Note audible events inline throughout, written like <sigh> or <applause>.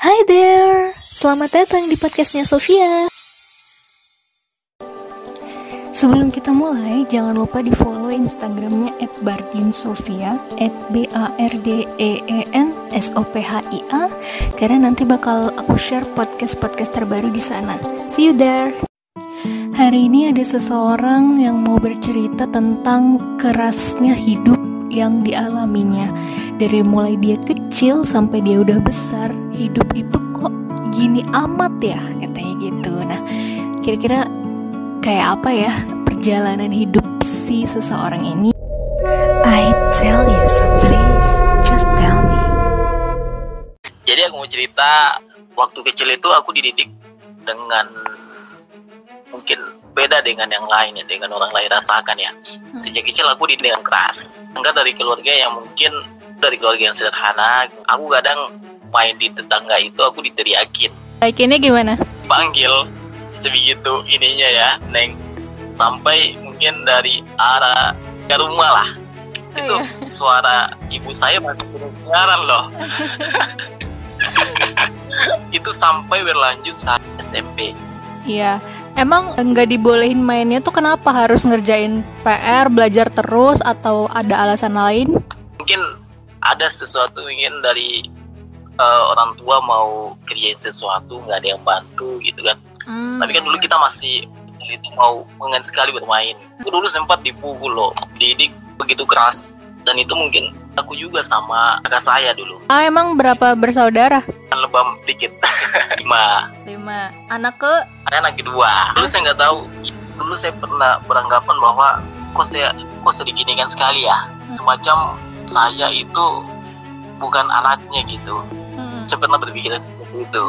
Hi there, selamat datang di podcastnya Sofia. Sebelum kita mulai, jangan lupa di follow Instagramnya @bardinsofia @b-a-r-d-e-e-n-s-o-p-h-i-a karena nanti bakal aku share podcast-podcast terbaru di sana. See you there. Hari ini ada seseorang yang mau bercerita tentang kerasnya hidup yang dialaminya. Dari mulai dia kecil sampai dia udah besar, hidup itu kok gini amat ya, katanya gitu. Nah, kira-kira kayak apa ya perjalanan hidup si seseorang ini? I tell you some things, just tell me. Jadi aku mau cerita waktu kecil itu aku dididik dengan mungkin beda dengan yang lain ya, dengan orang lain rasakan ya. Sejak kecil aku dididik dengan keras. Enggak dari keluarga yang mungkin dari keluarga yang sederhana. Aku kadang main di tetangga itu aku diteriakin. Teriakinnya gimana? Panggil sebegitu ininya ya, Neng. Sampai mungkin dari arah ke rumah lah. Oh, itu iya. suara ibu saya masih kedengaran loh. <laughs> itu sampai berlanjut saat SMP. Iya, emang nggak dibolehin mainnya tuh kenapa harus ngerjain PR, belajar terus atau ada alasan lain? Mungkin ada sesuatu ingin dari eh, orang tua mau kerjain sesuatu nggak ada yang bantu gitu kan. Hmm, Tapi kan dulu kita masih itu mau pengen sekali bermain. Aku dulu sempat dipukul loh, didik begitu keras. Dan itu mungkin aku juga sama kakak saya dulu. Ah, emang berapa bersaudara? Kan lebam dikit. <laughs> Lima. Lima. Anak ke? Saya anak kedua. Dulu saya nggak tahu. Dulu saya pernah beranggapan bahwa kok saya kok saya diginikan sekali ya. Semacam saya itu bukan anaknya gitu. Saya pernah berpikir seperti itu.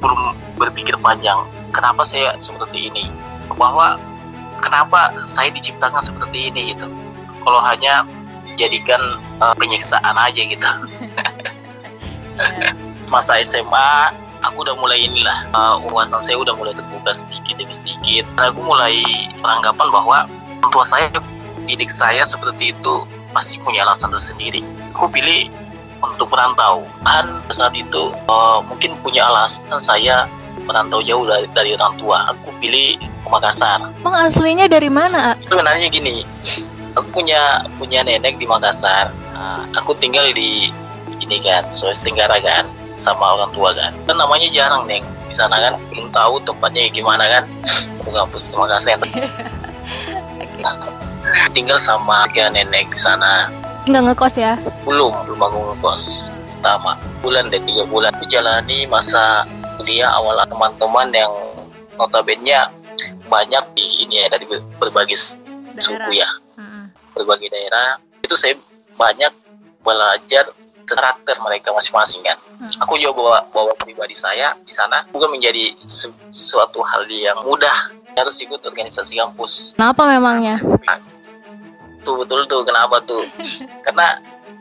Belum berpikir panjang. Kenapa saya seperti ini? Bahwa kenapa saya diciptakan seperti ini gitu. Kalau hanya jadikan eh, penyiksaan aja gitu. <laughs> Masa SMA aku udah mulai inilah uh, wawasan saya udah mulai terbuka sedikit demi sedikit Dan aku mulai beranggapan bahwa orang tua saya didik saya seperti itu pasti punya alasan tersendiri aku pilih untuk merantau. Dan saat itu uh, mungkin punya alasan saya merantau jauh dari, dari orang tua. Aku pilih ke Makassar. Emang aslinya dari mana? A? sebenarnya gini aku punya punya nenek di Makassar. Nah, aku tinggal di ini kan Sulawesi Tenggara kan sama orang tua kan. Kan namanya jarang neng. Di sana kan belum tahu tempatnya gimana kan. Aku kampus di Makassar <laughs> tinggal sama tiga nenek di sana Nggak ngekos ya? belum belum aku ngekos pertama bulan deh tiga bulan Aku jalani masa kuliah awal teman-teman yang notabene banyak di ini ya dari ber- berbagai suku ya Hmm. berbagai daerah itu saya banyak belajar karakter mereka masing-masing kan. Hmm. Aku juga bawa bawa pribadi saya di sana juga menjadi se- suatu hal yang mudah harus ikut organisasi kampus. Kenapa memangnya? Nah, tuh betul tuh kenapa tuh? Karena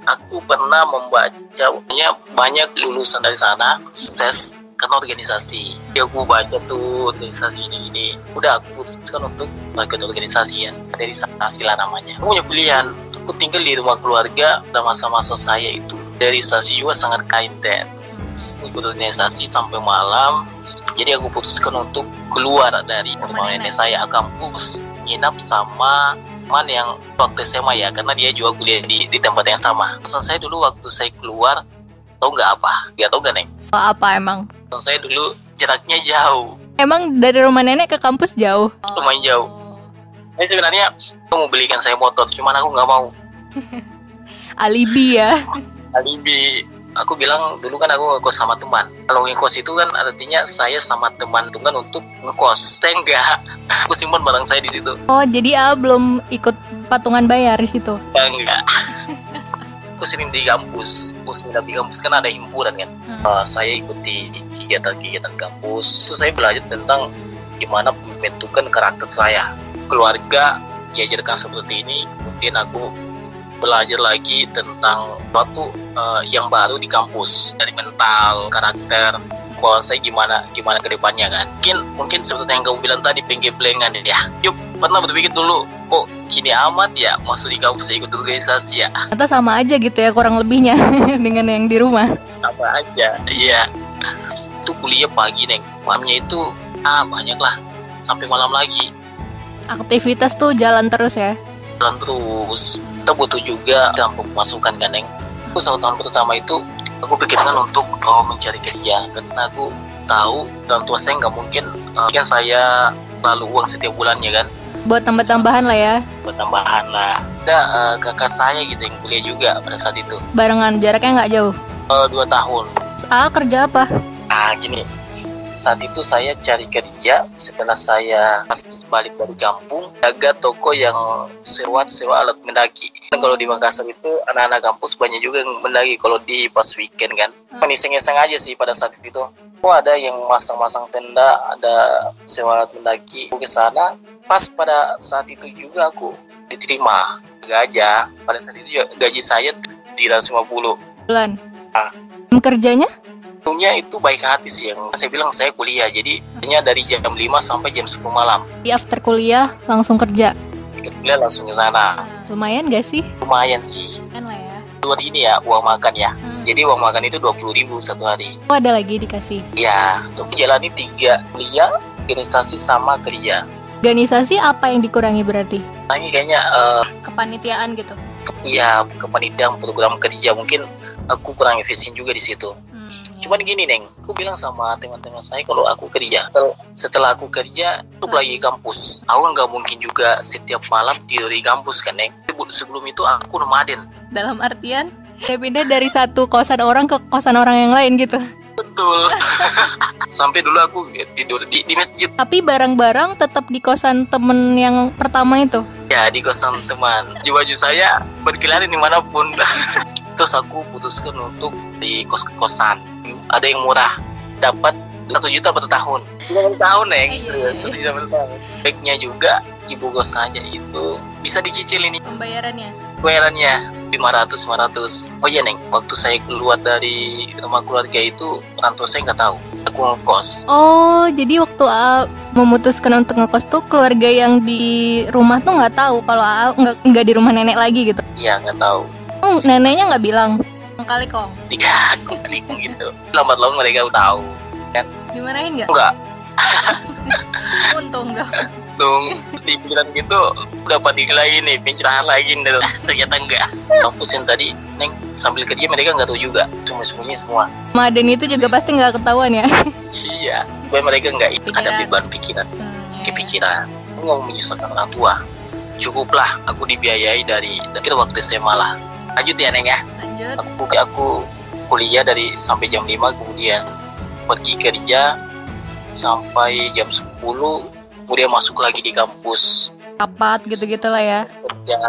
aku pernah membaca banyak lulusan dari sana ses karena organisasi. Jadi aku baca tuh organisasi ini ini. Udah aku putuskan untuk ikut organisasi ya. Organisasi lah namanya. Aku punya pilihan. Aku tinggal di rumah keluarga pada masa-masa saya itu. Organisasi juga sangat intens. Ikut organisasi sampai malam. Jadi aku putuskan untuk keluar dari rumah nenek. saya kampus nginap sama teman yang waktu SMA ya karena dia juga kuliah di, di tempat yang sama. Pesan saya dulu waktu saya keluar tau nggak apa? Gak tau nggak neng? Soal apa emang? Pesan saya dulu jaraknya jauh, Emang dari rumah nenek ke kampus jauh? lumayan jauh. Saya sebenarnya aku mau belikan saya motor, cuman aku nggak mau. <laughs> Alibi ya? Alibi. Aku bilang dulu kan aku ngekos sama teman. Kalau ngekos itu kan artinya saya sama teman itu kan untuk ngekos. Saya enggak. <laughs> Aku simpan barang saya di situ. Oh, jadi A belum ikut patungan bayar di situ? Enggak. <laughs> aku sering di kampus. Aku sering di kampus kan ada himpunan kan. Hmm. Uh, saya ikuti kegiatan-kegiatan kampus. Terus saya belajar tentang gimana pembentukan karakter saya. Keluarga diajarkan seperti ini. Kemudian aku belajar lagi tentang suatu uh, yang baru di kampus dari mental, karakter, saya gimana gimana ke depannya kan. Mungkin mungkin seperti yang kamu bilang tadi pengeblengan ya. Yuk pernah berpikir dulu kok gini amat ya masuk di kampus ikut organisasi ya Ternyata sama aja gitu ya kurang lebihnya <laughs> dengan yang di rumah. sama aja iya kuliah pagi neng malamnya itu ah banyak lah sampai malam lagi Aktivitas tuh jalan terus ya. Jalan terus. Kita butuh juga dalam pemasukan kan neng? Aku satu tahun pertama itu aku pikirkan untuk oh, mencari kerja. Karena aku tahu dan tua saya nggak mungkin uh, kan saya lalu uang setiap bulannya kan? Buat tambah-tambahan lah ya. buat tambahan lah. Ada uh, kakak saya gitu yang kuliah juga pada saat itu. Barengan jaraknya nggak jauh. Uh, dua tahun. A kerja apa? ah gini saat itu saya cari kerja. Setelah saya balik dari kampung jaga toko yang sewa sewa alat mendaki. Kan kalau di Makassar itu anak-anak kampus banyak juga yang mendaki kalau di pas weekend kan. Cuman iseng-iseng aja sih pada saat itu. Oh ada yang masang-masang tenda ada sewa alat mendaki. Aku ke sana pas pada saat itu juga aku diterima gajah pada saat itu juga gaji saya 350 Bulan. Ah. Jam kerjanya? Untungnya itu baik hati sih yang saya bilang saya kuliah jadi hanya dari jam 5 sampai jam 10 malam Di after kuliah langsung kerja. kita kuliah langsung ke sana Lumayan gak sih? lumayan sih Kan lah ya. dua ini ya uang makan ya jadi uang makan itu 20 ribu satu hari Oh ada lagi dikasih. ya untuk jalani tiga kuliah organisasi sama kerja Organisasi apa yang dikurangi berarti? lagi kayaknya eh, Kepanitiaan gitu. ya kepanitiaan program kerja mungkin aku kurang efisien juga di situ cuman gini neng. Aku bilang sama teman-teman saya kalau aku kerja. Setelah, setelah aku kerja untuk lagi kampus. Aku nggak mungkin juga setiap malam tidur di kampus kan neng? Sebelum itu aku nomaden. Dalam artian pindah dari satu kosan orang ke kosan orang yang lain gitu. betul. <laughs> Sampai dulu aku tidur di, di masjid. Tapi barang-barang tetap di kosan temen yang pertama itu. ya di kosan teman. Baju saya berkeliaran di mana pun. <laughs> Terus aku putuskan untuk di kos kosan ada yang murah. Dapat satu juta per tahun. Per tahun neng Iya, iya, satu juta per tahun. Baiknya juga ibu kosannya itu bisa dicicil ini. Pembayarannya. bayarannya 500 500 oh iya neng waktu saya keluar dari rumah keluarga itu orang tua saya nggak tahu. Aku ngekos. Oh, jadi waktu A memutuskan untuk ngekos tuh keluarga yang di rumah tuh nggak tahu kalau A nggak nggak di rumah nenek lagi gitu. iya nggak tahu. Hmm, neneknya nggak bilang. Kali kong. tiga kali gitu. Lambat laun mereka udah tahu. Dimarahin nggak? enggak. <laughs> Untung dong. Tung di pikiran gitu dapat lagi nih pencerahan lagi nih. Ternyata enggak. Kampus yang tadi neng sambil kerja mereka nggak tahu juga. Cuma sembunyi semua Maden itu juga pasti nggak ketahuan ya. iya. Supaya mereka nggak ada beban pikiran. Kepikiran aku nggak mau menyusahkan orang tua. Cukuplah aku dibiayai dari dari waktu SMA lah lanjut ya neng ya. Lanjut. aku aku kuliah dari sampai jam 5 kemudian pergi kerja sampai jam 10 kemudian masuk lagi di kampus. Rapat gitu-gitu lah ya. kerja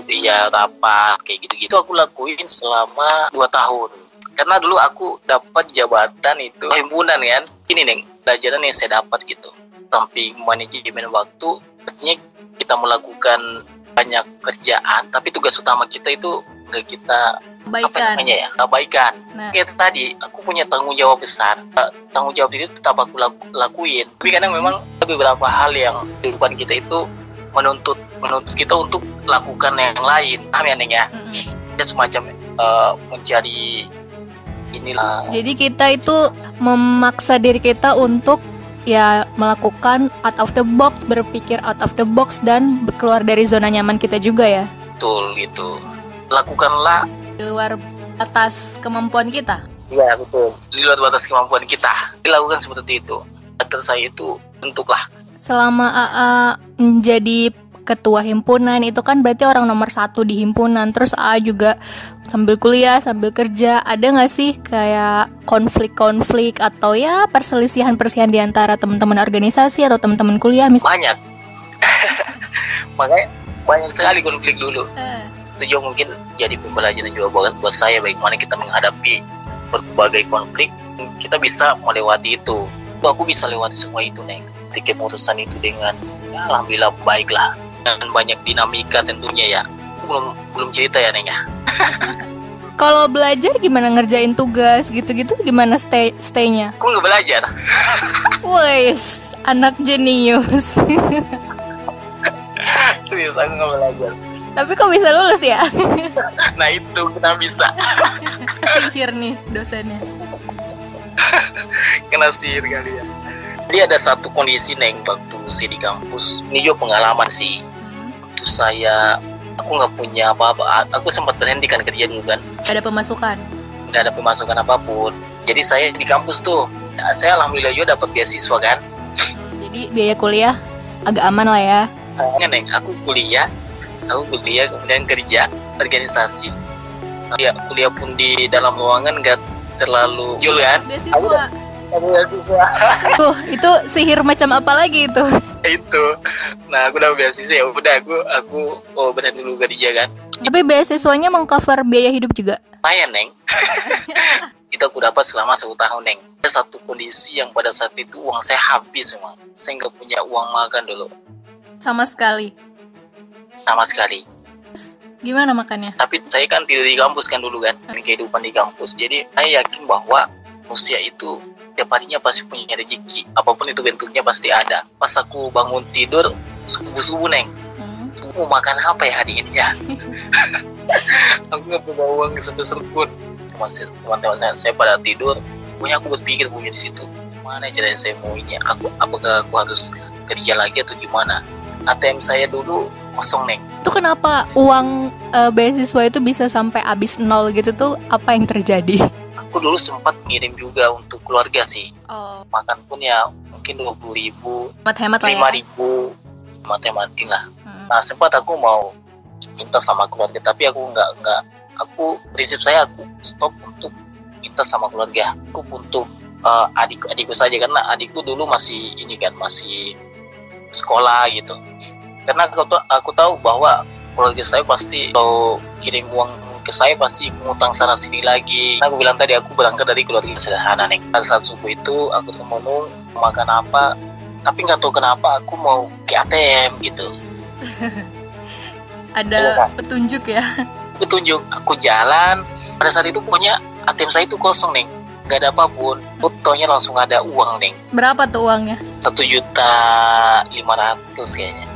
gitu ya rapat kayak gitu-gitu aku lakuin selama dua tahun. Karena dulu aku dapat jabatan itu himpunan kan? Ini neng pelajaran yang saya dapat gitu. Samping manajemen waktu artinya kita melakukan banyak kerjaan tapi tugas utama kita itu nggak kita apa Baikan. namanya ya kebaikan. Nah, kayak tadi aku punya tanggung jawab besar. Eh, tanggung jawab itu tetap aku laku- lakuin. Tapi kadang memang ada beberapa hal yang di depan kita itu menuntut menuntut kita untuk lakukan yang lain. Paham ya ya? Mm-mm. ya semacam eh, mencari inilah. Jadi kita itu memaksa diri kita untuk ya melakukan out of the box, berpikir out of the box dan keluar dari zona nyaman kita juga ya. betul gitu. Lakukanlah Di luar atas kemampuan kita. ya betul. Di luar batas kemampuan kita. Dilakukan seperti itu. Kata saya itu bentuklah Selama AA menjadi ketua himpunan. Itu kan berarti orang nomor satu di himpunan. Terus AA juga sambil kuliah, sambil kerja. Ada nggak sih kayak konflik-konflik atau ya perselisihan-perselisihan di antara teman-teman organisasi atau teman-teman kuliah misalnya? banyak. <laughs> Makanya banyak sekali konflik dulu. Itu juga mungkin jadi pembelajaran juga buat buat saya bagaimana kita menghadapi berbagai konflik. Kita bisa melewati itu. Aku bisa lewati semua itu neng. Ketika keputusan itu dengan ya, alhamdulillah baiklah dan banyak dinamika tentunya ya Aku belum belum cerita ya neng ya <laughs> Kalau belajar gimana ngerjain tugas gitu-gitu gimana stay staynya? aku nggak belajar <laughs> Wes, anak jenius. <laughs> serius aku nggak belajar Tapi kok bisa lulus ya? nah itu kita bisa Sihir nih dosennya. kena sihir kali ya jadi ada satu kondisi neng waktu saya di kampus ini juga pengalaman sih. Waktu saya aku nggak punya apa-apa aku sempat berhenti kan kerja dulu kan Ada pemasukan. nggak ada pemasukan apa pun jadi saya di kampus tuh ya, saya alhamdulillah juga dapat beasiswa kan Hmm, jadi biaya kuliah agak aman lah ya. Makanya neng aku kuliah aku kuliah kemudian kerja organisasi ya kuliah pun di dalam ruangan nggak terlalu jul kan Beasiswa. aku beasiswa Tuh, itu sihir macam apa lagi itu? Itu. Nah aku udah beasiswa ya udah aku aku oh berhenti dulu kerja kan. Tapi beasiswanya mengcover biaya hidup juga. saya neng. <laughs> Itu aku dapat selama satu tahun neng. Ada satu kondisi yang pada saat itu uang saya habis memang. Saya nggak punya uang makan dulu. Sama sekali. sama sekali. Gimana makannya? tapi saya kan tidak di kampus kan dulu kan kehidupan di kampus. Jadi saya yakin bahwa manusia itu tiap harinya pasti punya rezeki. Apa pun itu bentuknya pasti ada. Pas aku bangun tidur subuh subuh neng. Hmm. aku mau makan apa ya hari ini ya? <laughs> Aku nggak punya uang sebesar pun. Masih teman-teman saya pada tidur. Punya aku berpikir punya di situ. Gimana caranya saya mau ini aku apakah aku harus kerja lagi atau gimana? ATM saya dulu kosong neng. Itu kenapa uang eh, beasiswa itu bisa sampai habis nol gitu tuh? Apa yang terjadi? Aku dulu sempat ngirim juga untuk keluarga sih. Oh, makan pun ya mungkin dua puluh ribu ya. lima ribu mati-mati lah Hmm. nah sempat aku mau minta sama keluarga tapi aku nggak nggak. Aku prinsip saya aku stop untuk minta sama keluarga. Aku untuk uh, adik adikku saja karena adikku dulu masih ini kan masih sekolah gitu. Karena aku, aku tahu bahwa keluarga saya pasti kalau kirim uang ke saya pasti mengutang sana sini lagi. Nah, aku bilang tadi aku berangkat dari keluarga sederhana nih. Pada saat subuh itu aku termenung makan apa tapi nggak tahu kenapa aku mau ke ATM gitu. <laughs> Ada Iya, Kak. petunjuk ya. petunjuk aku jalan. Pada saat itu pokoknya ATM saya itu kosong neng. Nggak ada apa pun. Fotonya langsung ada uang neng. Berapa tuh uangnya? satu juta lima ratus kayaknya.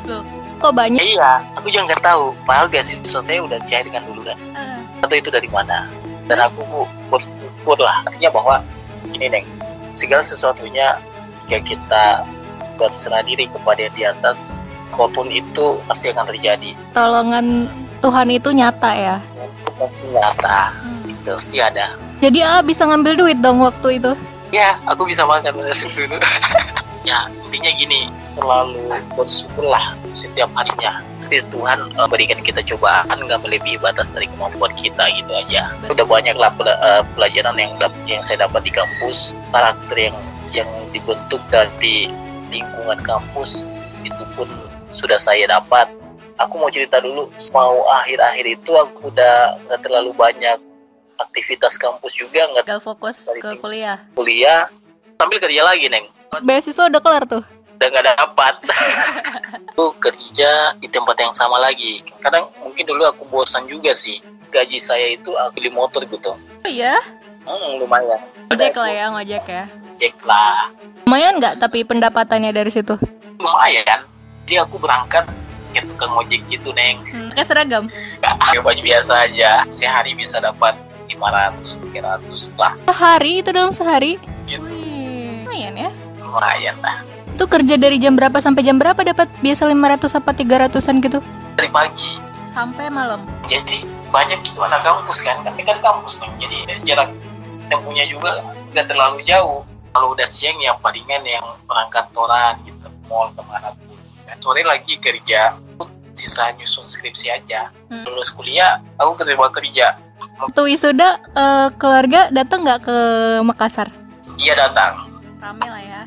Kok banyak? iya aku juga nggak tahu. Padahal beasiswa saya udah cairkan dulu kan. Eh, atau itu dari mana? Dan aku bersyukur lah artinya bahwa ini neng. Segala sesuatunya jika kita berserah diri kepada yang di atas apa pun itu pasti akan terjadi. Tolongan Tuhan itu nyata ya. nyata. Itu pasti ada. Jadi ah bisa ngambil duit dong waktu itu. ya aku bisa makan. <laughs> Pada situ ya intinya gini selalu bersyukurlah setiap harinya. Pasti Tuhan eh, berikan kita cobaan nggak melebihi batas dari kemampuan kita gitu aja. Udah banyak lah pela- eh, pelajaran yang yang saya dapat di kampus karakter yang yang dibentuk dari lingkungan kampus itu pun sudah saya dapat. Aku mau cerita dulu mau akhir-akhir itu aku udah nggak terlalu banyak aktivitas kampus juga nggak fokus ke kuliah. kuliah. Sambil kerja lagi neng Beasiswa udah kelar tuh. udah nggak dapat <laughs> aku kerja di tempat yang sama lagi kadang mungkin dulu aku bosan juga sih gaji saya itu aku beli motor gitu Oh iya? hmm, lumayan Ngojek lah ya, ngojek ya. Cek lah Lumayan nggak tapi pendapatannya dari situ? lumayan jadi aku berangkat ke tukang ojek gitu neng Hmm, pakai seragam. Pakai baju biasa aja sehari bisa dapat 500 300 lah Sehari itu dalam sehari? Gitu. Wih, lumayan ya. Lumayan lah Itu kerja dari jam berapa sampai jam berapa dapat biasa 500 apa 300-an gitu? dari pagi Sampai malam. jadi banyak itu anak kampus kan kan dekat kampus nih jadi jarak tempuhnya juga nggak terlalu jauh kalau udah siang ya palingan yang berangkat kantoran gitu mall ke mana pun dan sore lagi kerja sisa nyusun skripsi aja Hmm. lulus kuliah aku keterima kerja Waktu wisuda eh, keluarga datang nggak ke Makassar? dia datang Rame lah ya.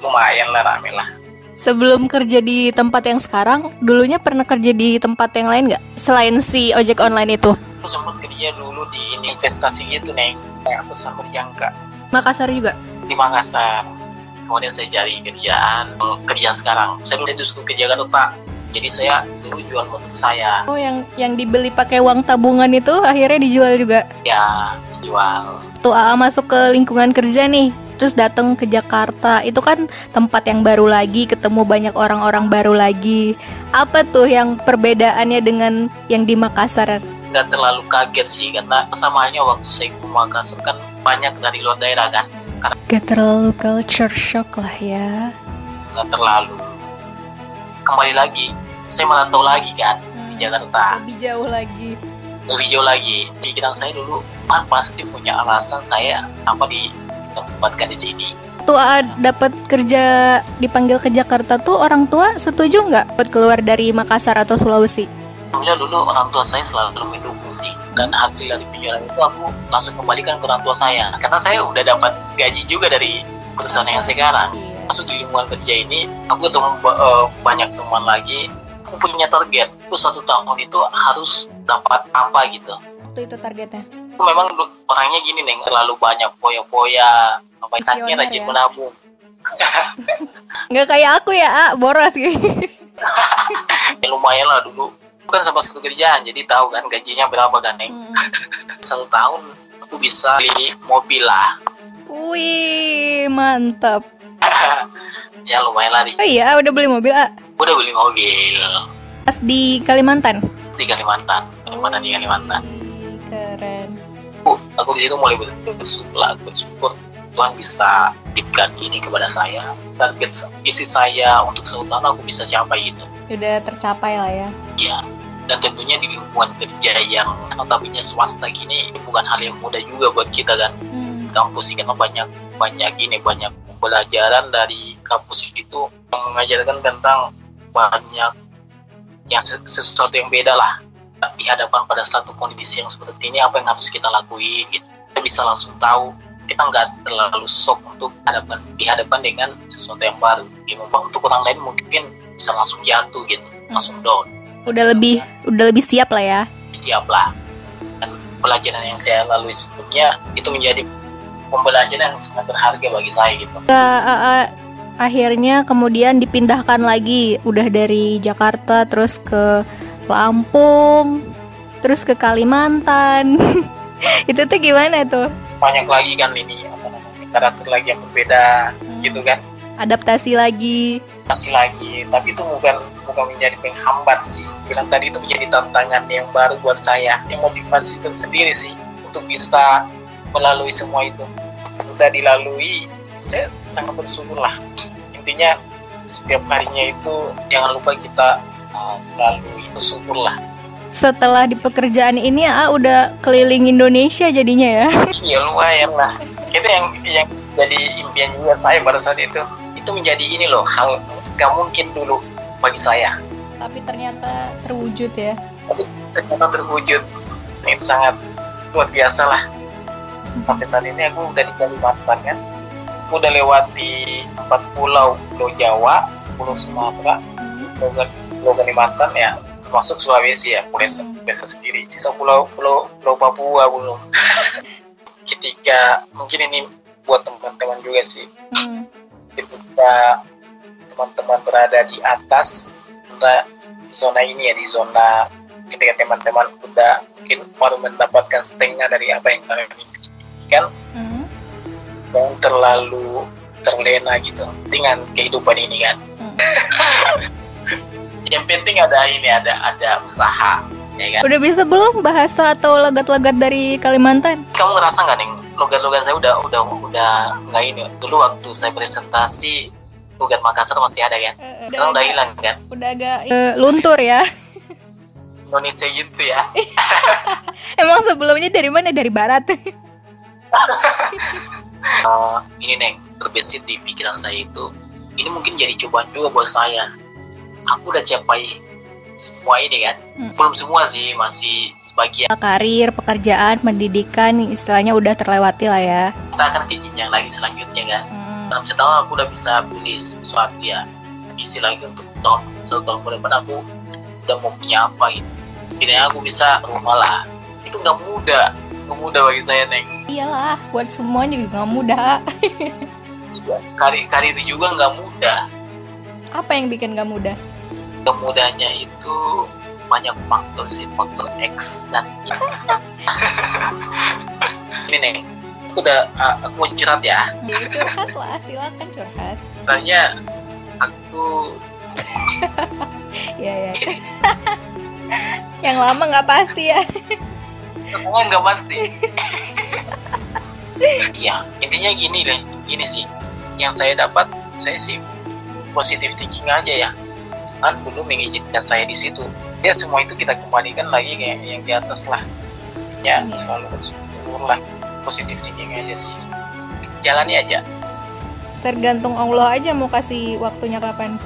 Lumayan lah rame lah. Sebelum kerja di tempat yang sekarang, dulunya pernah kerja di tempat yang lain nggak? Selain si ojek online itu? aku sempat kerja dulu di investasi gitu neng kayak pesan berjangka Makassar juga? di Makassar. Kemudian saya cari kerjaan kerja sekarang. Saya dulu disuruh kerja Jakarta jadi saya dulu jual motor saya. Oh, yang yang dibeli pakai uang tabungan itu akhirnya dijual juga. ya jual Tuh AA masuk ke lingkungan kerja nih, terus datang ke Jakarta. Itu kan tempat yang baru lagi, ketemu banyak orang-orang baru lagi. Apa tuh yang perbedaannya dengan yang di Makassar? nggak terlalu kaget sih karena kesamaannya waktu saya ke Makassar kan banyak dari luar daerah kan Gak terlalu culture shock lah ya. nggak terlalu kembali lagi saya merantau lagi kan di Jakarta Lebih jauh lagi. lebih jauh lagi pikiran saya dulu kan pasti punya alasan saya apa ditempatkan di sini. Tua dapat kerja dipanggil ke Jakarta tuh orang tua setuju nggak buat keluar dari Makassar atau Sulawesi? Alhamdulillah dulu orang tua saya selalu mendukung sih. Dan hasil dari penjualan itu aku langsung kembalikan ke orang tua saya. Karena saya udah dapat gaji juga dari perusahaan yang sekarang. Masuk di lingkungan kerja ini aku ketemu eh, banyak teman lagi. Aku punya target. Aku satu tahun itu harus dapat apa gitu. Waktu itu targetnya. Memang orangnya gini nih terlalu banyak poya-poya baiknya rajin ya. menabung <laughs> <laughs> Nggak kayak aku ya, A, boros gitu. <laughs> ya, lumayan lah dulu bukan sama satu kerjaan jadi tahu kan gajinya berapa kan Neng satu tahun aku bisa beli mobil lah Wih, mantap. ya lumayan lah Oh iya, udah beli mobil, A. udah beli mobil Pas di Kalimantan. di Kalimantan Kalimantan di Kalimantan. Aku, di situ mulai ber- bersyukur bersyukur Tuhan bisa titipkan ini kepada saya target isi saya untuk satu tahun aku bisa capai itu Udah tercapai lah ya. ya dan tentunya di lingkungan kerja yang notabene swasta gini ini bukan hal yang mudah juga buat kita kan Hmm. kampus ini karena banyak banyak ini banyak pembelajaran dari kampus itu mengajarkan tentang banyak yang se- sesuatu yang beda lah di hadapan pada satu kondisi yang seperti ini apa yang harus kita lakuin gitu. Kita bisa langsung tahu. Kita nggak terlalu shock untuk hadapan dihadapan dengan sesuatu yang baru. Ya, memang untuk orang lain mungkin bisa langsung jatuh gitu. Langsung down. Udah lebih udah lebih siap lah ya. siap lah. Dan pelajaran yang saya lalui sebelumnya itu menjadi pembelajaran yang sangat berharga bagi saya gitu. Ke AA akhirnya kemudian dipindahkan lagi. Udah dari Jakarta terus ke Lampung terus ke Kalimantan. <laughs> Itu tuh gimana tuh? Banyak lagi kan ini karakter lagi yang berbeda gitu kan? Adaptasi lagi. Masih lagi tapi itu bukan bukan menjadi penghambat sih. Bilang tadi itu menjadi tantangan yang baru buat saya yang motivasi tersendiri sih untuk bisa melalui semua itu. Udah dilalui saya sangat bersyukur lah intinya setiap harinya itu jangan lupa kita uh, selalu bersyukur lah. Setelah di pekerjaan ini AA udah keliling Indonesia jadinya ya? <laughs> Ya lumayan lah. Itu yang yang jadi impian juga saya pada saat itu. Itu menjadi ini loh hal gak mungkin dulu bagi saya. Tapi ternyata terwujud ya? Tapi ternyata terwujud. Itu sangat luar biasa lah. Sampai saat ini aku udah di Kalimantan kan? Aku udah lewati empat pulau pulau Jawa pulau Sumatera pulau, pulau Kalimantan ya termasuk Sulawesi ya pulau desa sendiri sisa pulau pulau pulau Papua belum <laughs> ketika mungkin ini buat teman-teman juga sih Hmm. ketika teman-teman berada di atas zona, zona ini ya di zona ketika teman-teman udah mungkin baru mendapatkan setengah dari apa yang kalian inginkan Hmm. jangan terlalu terlena gitu dengan kehidupan ini kan Hmm. <laughs> yang penting ada ini ada ada usaha ya kan? Udah bisa belum bahasa atau logat-logat dari Kalimantan? Kamu ngerasa nggak nih logat-logat saya udah udah udah nggak ini? Dulu waktu saya presentasi logat Makassar masih ada kan? Sekarang udah hilang kan? udah agak eh, luntur ya. <laughs> Indonesia gitu ya. <laughs> Emang sebelumnya dari mana? Dari barat. <laughs> Eh, ini neng terbesit di pikiran saya itu. Ini mungkin jadi cobaan juga buat saya aku udah capai semua ini kan? Hmm. belum semua sih masih sebagian. Karir pekerjaan pendidikan istilahnya udah terlewati lah ya. Kita akan ke jenjang lagi selanjutnya kan? Hmm. dalam setahun aku udah bisa beli sesuatu ya. Isi lagi untuk tahun satu tahun ke depan aku udah mau punya apa gitu. Setidaknya aku bisa rumah lah. Itu nggak mudah. Nggak mudah bagi saya neng. Iyalah buat semuanya juga nggak mudah. <laughs> Karir karir juga nggak mudah. Apa yang bikin gak mudah kemudahnya itu banyak faktor sih faktor X dan Y. <laughs> ini nih aku udah uh, aku mau curhat ya Ya, curhat lah silakan curhat sebenarnya aku <laughs> ya ya <laughs> yang lama nggak pasti ya sebenarnya nggak pasti Iya, intinya gini deh, gini sih. Yang saya dapat, saya sih positif thinking aja ya. Kan belum mengizinkan saya di situ. Ya semua itu kita kembalikan lagi kayak yang di atas lah. Ya Iya. selalu bersyukur lah. Positif thinking aja sih. Jalani aja. Tergantung Allah aja mau kasih waktunya kapan.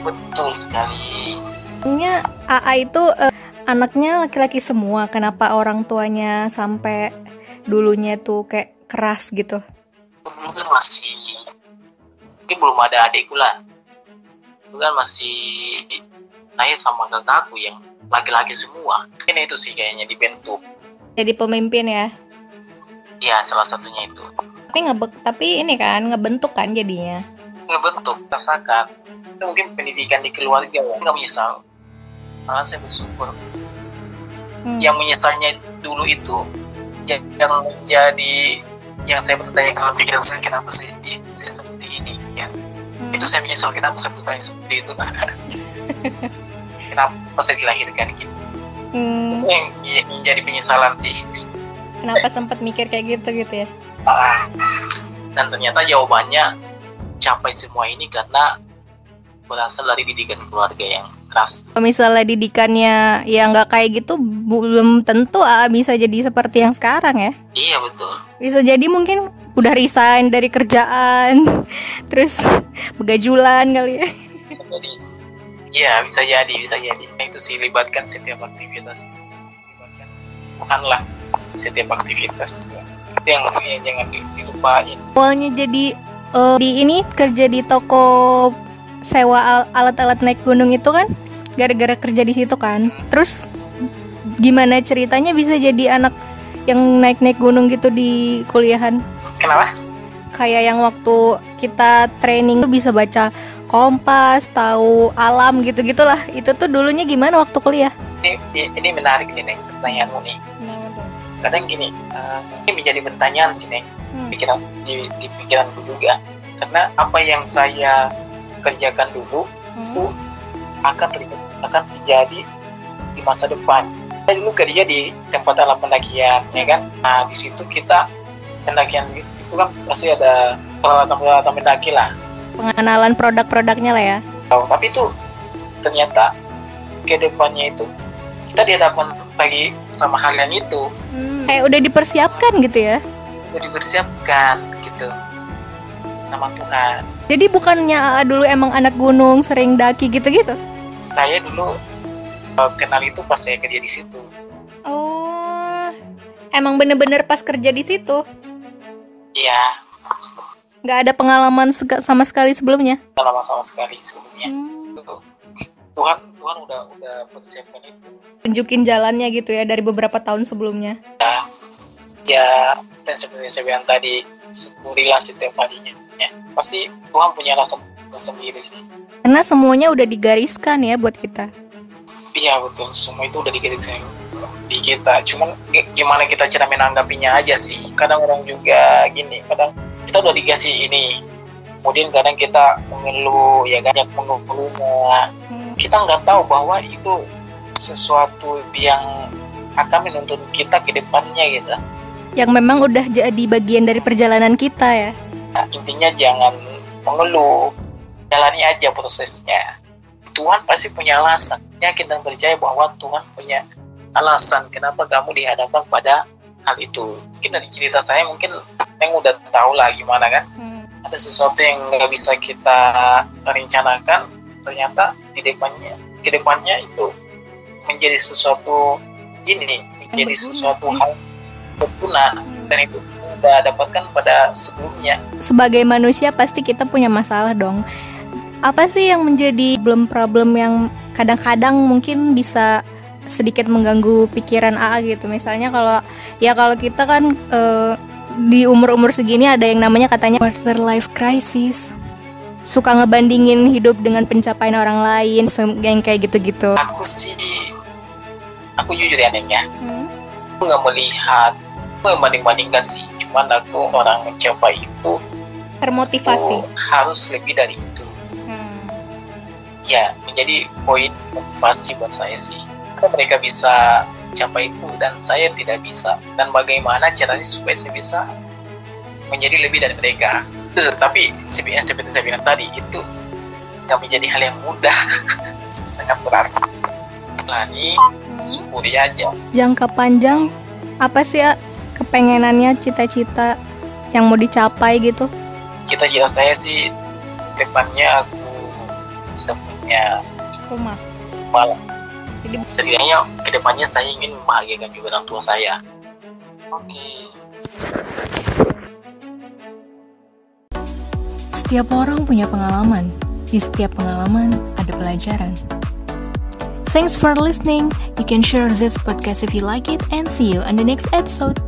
Betul sekali. Nya AA itu eh, anaknya laki-laki semua. Kenapa orang tuanya sampai dulunya tuh kayak keras gitu? Dulu kan masih mungkin belum ada adikku lah. Dulu kan masih saya sama kakakku yang laki-laki semua. Ini itu sih kayaknya dibentuk. Jadi pemimpin ya. Ya salah satunya itu. Tapi ngebek tapi ini kan ngebentuk kan jadinya. Ngebentuk, rasakan. Itu mungkin pendidikan di keluarga ya. Nggak menyesal. Malah saya bersyukur. Hmm. Yang menyesalnya dulu itu ya- yang menjadi yang saya bertanya dalam pikiran saya kenapa saya, di- saya itu saya menyesal kenapa saya bertanya seperti itu. <laughs> Kenapa saya dilahirkan gitu? Hmm, yang, yang menjadi penyesalan sih. Kenapa sempat mikir kayak gitu gitu ya? Ah, dan ternyata jawabannya capai semua ini karena berasal dari didikan keluarga yang keras. Kalau misalnya didikannya ya nggak kayak gitu, belum tentu AA bisa jadi seperti yang sekarang ya. iya betul. Bisa jadi mungkin udah resign dari kerjaan, <laughs> terus begajulan kali ya. bisa jadi. Ya bisa jadi bisa jadi. Nah, itu sih libatkan setiap aktivitas. Libatkan. Tuhan lah setiap aktivitas. Itu yang yang jangan di- dilupain. Awalnya jadi eh, di ini kerja di toko sewa al- alat-alat naik gunung itu kan, gara-gara kerja di situ kan. Terus gimana ceritanya bisa jadi anak yang naik-naik gunung gitu di kuliahan? kenapa kayak yang waktu kita training tuh bisa baca kompas, tahu alam gitu-gitulah. Itu tuh dulunya gimana waktu kuliah? ini, ini menarik nih Neng pertanyaanmu nih kadang gini eh, ini menjadi pertanyaan sih Neng Hmm. pikiran di, di pikiranku juga karena apa yang saya kerjakan dulu itu akan ter, akan terjadi di masa depan. Saya dulu kerja di tempat alam pendakian ya kan? Nah di situ kita pendakian itu kan pasti ada peralatan-peralatan pendaki lah. Pengenalan produk-produknya lah ya. Oh, tapi itu ternyata ke depannya itu kita dihadapkan lagi sama hal yang itu. Kayak udah dipersiapkan gitu ya. udah dipersiapkan gitu sama Tuhan Jadi bukannya AA dulu emang anak gunung, sering daki gitu-gitu? saya dulu eh, kenal itu pas saya kerja di situ Oh, emang bener-bener pas kerja di situ? ya Nggak ada pengalaman sama sekali sebelumnya? lama sama sekali sebelumnya Hmm. Tuhan Tuhan udah udah persiapkan itu Tunjukin jalannya gitu ya dari beberapa tahun sebelumnya. ya dan seperti yang saya bilang tadi syukurilah setiap harinya ya pasti Tuhan punya alasan sendiri sih Karena semuanya udah digariskan ya buat kita. Iya betul, semua itu udah digariskan di kita. Cuman gi- gimana kita cara menanggapinya aja sih. Kadang orang juga gini, kadang kita udah dikasih ini, kemudian kadang kita mengeluh, ya banyak mengeluhnya. Kita nggak tahu bahwa itu sesuatu yang akan menuntun kita ke depannya gitu. Yang memang udah jadi bagian dari perjalanan kita ya. Nah, intinya jangan mengeluh, jalani aja prosesnya. Tuhan pasti punya alasan. Yakin dan percaya bahwa Tuhan punya alasan kenapa kamu dihadapkan pada hal itu. Mungkin dari cerita saya mungkin yang udah tahu lah gimana kan. Ada sesuatu yang nggak bisa kita rencanakan, ternyata di depannya, ke depannya itu menjadi sesuatu ini, menjadi sesuatu hal berguna dan itu udah dapatkan pada sebelumnya. Sebagai manusia pasti kita punya masalah dong. Apa sih yang menjadi problem-problem yang kadang-kadang mungkin bisa sedikit mengganggu pikiran AA gitu. Misalnya kalau ya kalau kita kan eh, di umur-umur segini ada yang namanya katanya quarter life crisis. Suka ngebandingin hidup dengan pencapaian orang lain, yang kayak gitu-gitu. aku sih aku jujur ya Neng ya Hmm. aku nggak melihat aku nggak banding-bandingkan sih. Cuman aku orang mencapai itu Termotivasi. oh, harus lebih dari itu. Hmm. ya menjadi poin motivasi buat saya sih. Karena mereka bisa capai itu dan saya tidak bisa. Dan bagaimana caranya supaya saya bisa menjadi lebih dari mereka? Tapi CPN seperti saya bilang tadi itu nggak menjadi hal yang mudah. <laughs> Sangat berat. Jalani Hmm. syukuri aja. Jangka panjang apa sih ya kepengenannya cita-cita yang mau dicapai gitu? cita-cita saya sih depannya aku bisa punya Rumah. malah Jadi setidaknya ke depannya saya ingin membahagiakan juga orang tua saya oke Setiap orang punya pengalaman. Di setiap pengalaman ada pelajaran. Thanks for listening. You can share this podcast if you like it and see you on the next episode.